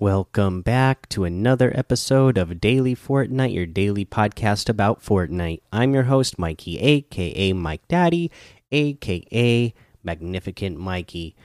Welcome back to another episode of Daily Fortnite, your daily podcast about Fortnite. I'm your host, Mikey, aka Mike Daddy, aka Magnificent Mikey.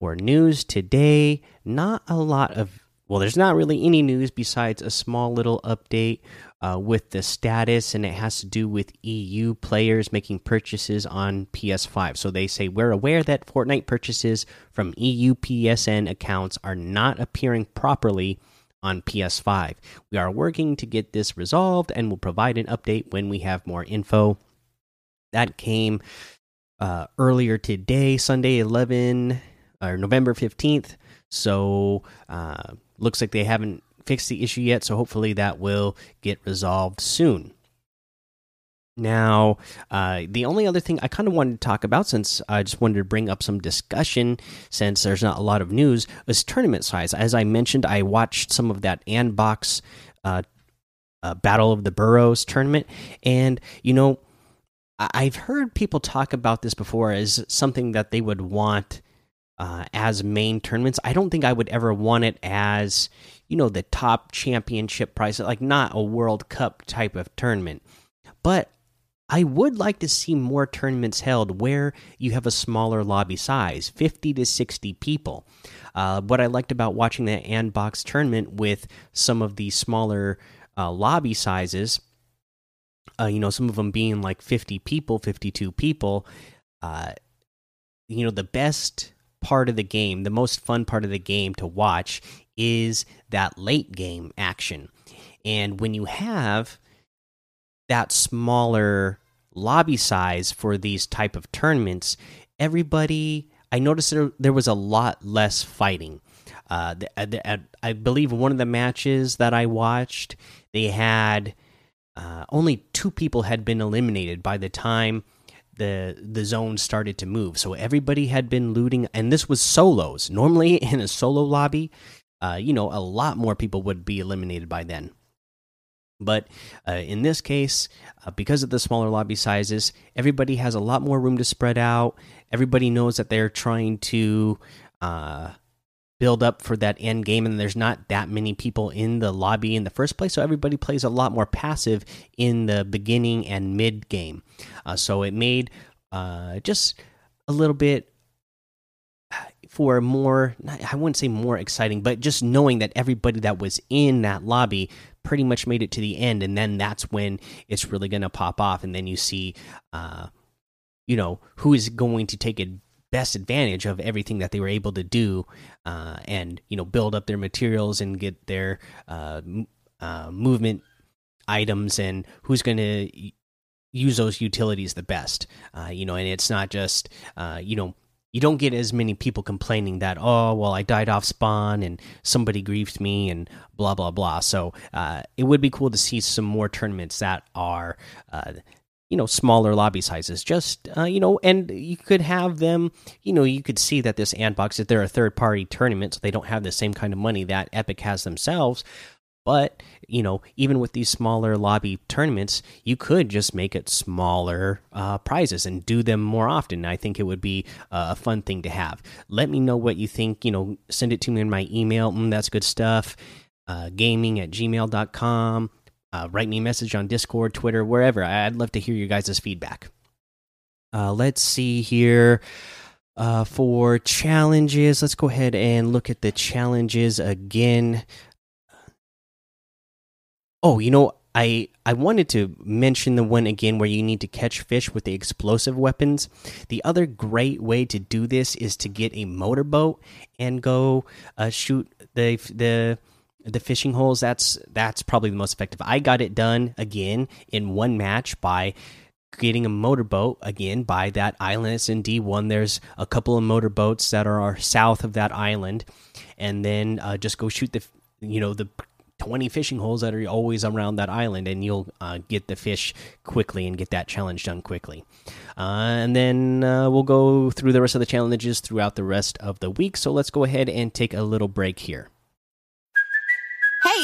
For news today, not a lot of well, there's not really any news besides a small little update uh, with the status, and it has to do with EU players making purchases on PS5. So they say, We're aware that Fortnite purchases from EU PSN accounts are not appearing properly on PS5. We are working to get this resolved and will provide an update when we have more info. That came uh, earlier today, Sunday 11 or November 15th. So, uh, looks like they haven't fixed the issue yet, so hopefully that will get resolved soon. Now, uh, the only other thing I kind of wanted to talk about, since I just wanted to bring up some discussion, since there's not a lot of news, is tournament size. As I mentioned, I watched some of that Andbox uh, uh, Battle of the Burrows tournament, and you know, I've heard people talk about this before as something that they would want uh, as main tournaments. I don't think I would ever want it as you know the top championship prize, like not a World Cup type of tournament. But I would like to see more tournaments held where you have a smaller lobby size, 50 to 60 people. Uh, what I liked about watching the Andbox tournament with some of the smaller uh, lobby sizes, uh, you know, some of them being like 50 people, 52 people, uh, you know, the best part of the game, the most fun part of the game to watch is that late game action. And when you have that smaller lobby size for these type of tournaments, everybody I noticed there, there was a lot less fighting. Uh, the, the, I believe one of the matches that I watched, they had uh, only two people had been eliminated by the time the the zone started to move. So everybody had been looting, and this was solos. Normally, in a solo lobby, uh, you know, a lot more people would be eliminated by then. But uh, in this case, uh, because of the smaller lobby sizes, everybody has a lot more room to spread out. Everybody knows that they're trying to uh, build up for that end game and there's not that many people in the lobby in the first place so everybody plays a lot more passive in the beginning and mid game. Uh, so it made uh, just a little bit for more i wouldn't say more exciting but just knowing that everybody that was in that lobby pretty much made it to the end and then that's when it's really going to pop off and then you see uh, you know who is going to take it best advantage of everything that they were able to do uh, and you know build up their materials and get their uh, uh, movement items and who's going to use those utilities the best. Uh, you know and it's not just uh, you know you don't get as many people complaining that oh well i died off spawn and somebody griefed me and blah blah blah. So uh, it would be cool to see some more tournaments that are you know smaller lobby sizes just uh, you know and you could have them you know you could see that this Andbox if they're a third party tournament so they don't have the same kind of money that epic has themselves. But you know even with these smaller lobby tournaments you could just make it smaller uh, prizes and do them more often. I think it would be a fun thing to have. Let me know what you think you know send it to me in my email. Mm, that's good stuff. Uh, gaming at gmail.com uh, write me a message on Discord, Twitter, wherever. I'd love to hear your guys' feedback. Uh, let's see here. Uh, for challenges, let's go ahead and look at the challenges again. Oh, you know, I I wanted to mention the one again where you need to catch fish with the explosive weapons. The other great way to do this is to get a motorboat and go uh, shoot the the the fishing holes that's that's probably the most effective. I got it done again in one match by getting a motorboat again by that island. It's in d1 there's a couple of motorboats that are south of that island. And then uh, just go shoot the you know the 20 fishing holes that are always around that island and you'll uh, get the fish quickly and get that challenge done quickly. Uh, and then uh, we'll go through the rest of the challenges throughout the rest of the week. So let's go ahead and take a little break here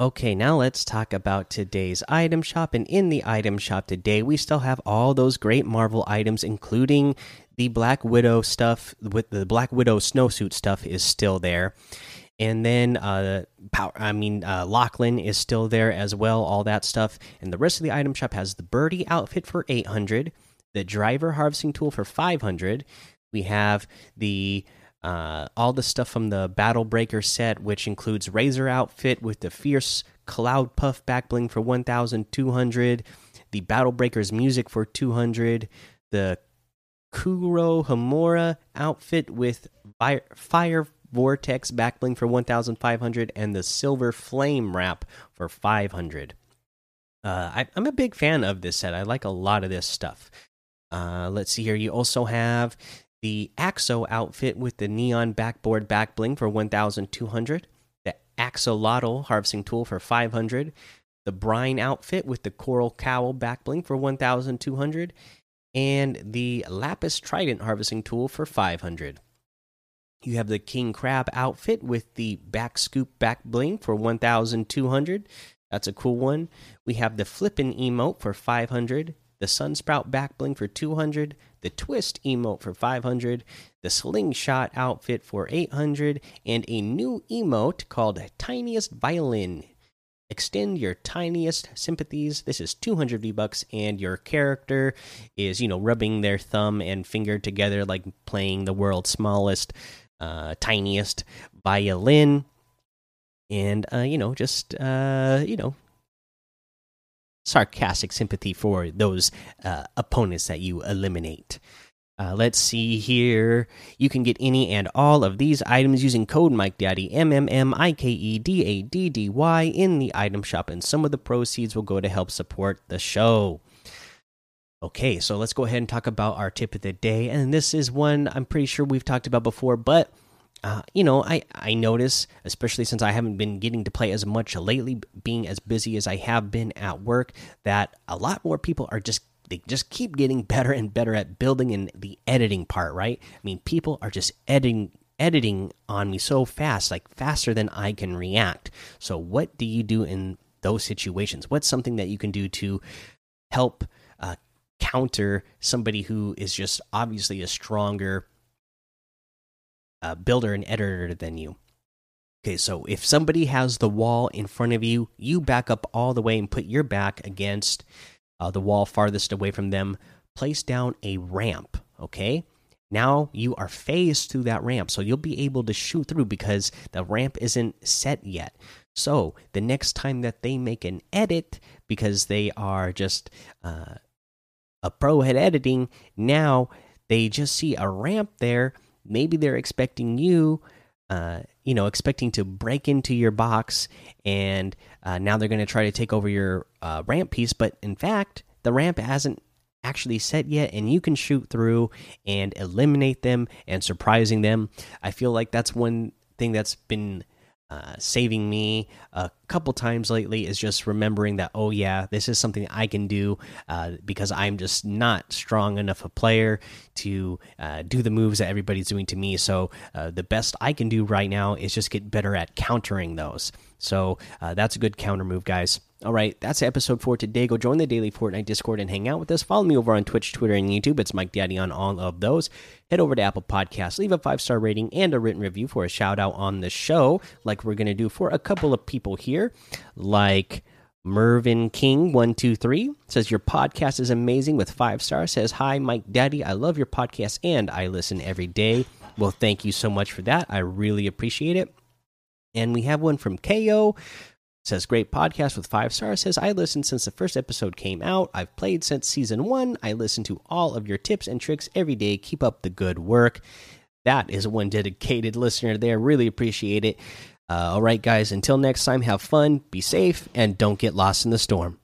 Okay, now let's talk about today's item shop. And in the item shop today, we still have all those great Marvel items, including the Black Widow stuff. With the Black Widow snowsuit stuff is still there, and then uh, power. I mean, uh, Lachlan is still there as well. All that stuff, and the rest of the item shop has the Birdie outfit for eight hundred, the Driver harvesting tool for five hundred. We have the uh, all the stuff from the Battle Breaker set, which includes Razor outfit with the Fierce Cloud Puff back bling for 1,200, the Battle Breakers music for 200, the Kuro Hamura outfit with Fire, Fire Vortex back bling for 1,500, and the Silver Flame wrap for 500. Uh, I, am a big fan of this set. I like a lot of this stuff. Uh, let's see here. You also have the Axo outfit with the neon backboard back bling for 1200, the Axolotl harvesting tool for 500, the Brine outfit with the coral cowl back bling for 1200, and the Lapis Trident harvesting tool for 500. You have the King Crab outfit with the back scoop back bling for 1200. That's a cool one. We have the Flippin' emote for 500, the Sunsprout back bling for 200, the Twist emote for 500, the Slingshot outfit for 800, and a new emote called Tiniest Violin. Extend your tiniest sympathies. This is 200 V bucks, and your character is, you know, rubbing their thumb and finger together like playing the world's smallest, uh, tiniest violin. And, uh, you know, just, uh, you know, sarcastic sympathy for those uh, opponents that you eliminate. Uh, let's see here. You can get any and all of these items using code Mike Daddy M M M I K E D A D D Y in the item shop, and some of the proceeds will go to help support the show. Okay, so let's go ahead and talk about our tip of the day, and this is one I'm pretty sure we've talked about before, but uh, you know, I I notice, especially since I haven't been getting to play as much lately, being as busy as I have been at work, that a lot more people are just they just keep getting better and better at building and the editing part, right? I mean, people are just editing editing on me so fast, like faster than I can react. So, what do you do in those situations? What's something that you can do to help uh, counter somebody who is just obviously a stronger uh, builder and editor than you. Okay, so if somebody has the wall in front of you, you back up all the way and put your back against uh, the wall farthest away from them. Place down a ramp, okay? Now you are phased through that ramp, so you'll be able to shoot through because the ramp isn't set yet. So the next time that they make an edit, because they are just uh, a pro at editing, now they just see a ramp there maybe they're expecting you uh, you know, expecting to break into your box, and uh, now they're going to try to take over your uh, ramp piece. But in fact, the ramp hasn't actually set yet, and you can shoot through and eliminate them and surprising them. I feel like that's one thing that's been uh, saving me a couple times lately is just remembering that oh yeah this is something I can do uh, because I'm just not strong enough a player to uh, do the moves that everybody's doing to me. So uh, the best I can do right now is just get better at countering those. So uh, that's a good counter move guys all right, that's episode for today. Go join the daily Fortnite Discord and hang out with us. Follow me over on Twitch, Twitter, and YouTube. It's Mike Daddy on all of those. Head over to Apple Podcasts, leave a five star rating and a written review for a shout out on the show, like we're going to do for a couple of people here, like. Mervin King one two three says your podcast is amazing with five stars. Says hi Mike Daddy, I love your podcast and I listen every day. Well, thank you so much for that. I really appreciate it. And we have one from KO Says great podcast with five stars. Says I listened since the first episode came out. I've played since season one. I listen to all of your tips and tricks every day. Keep up the good work. That is one dedicated listener there. Really appreciate it. Uh, all right, guys. Until next time, have fun, be safe, and don't get lost in the storm.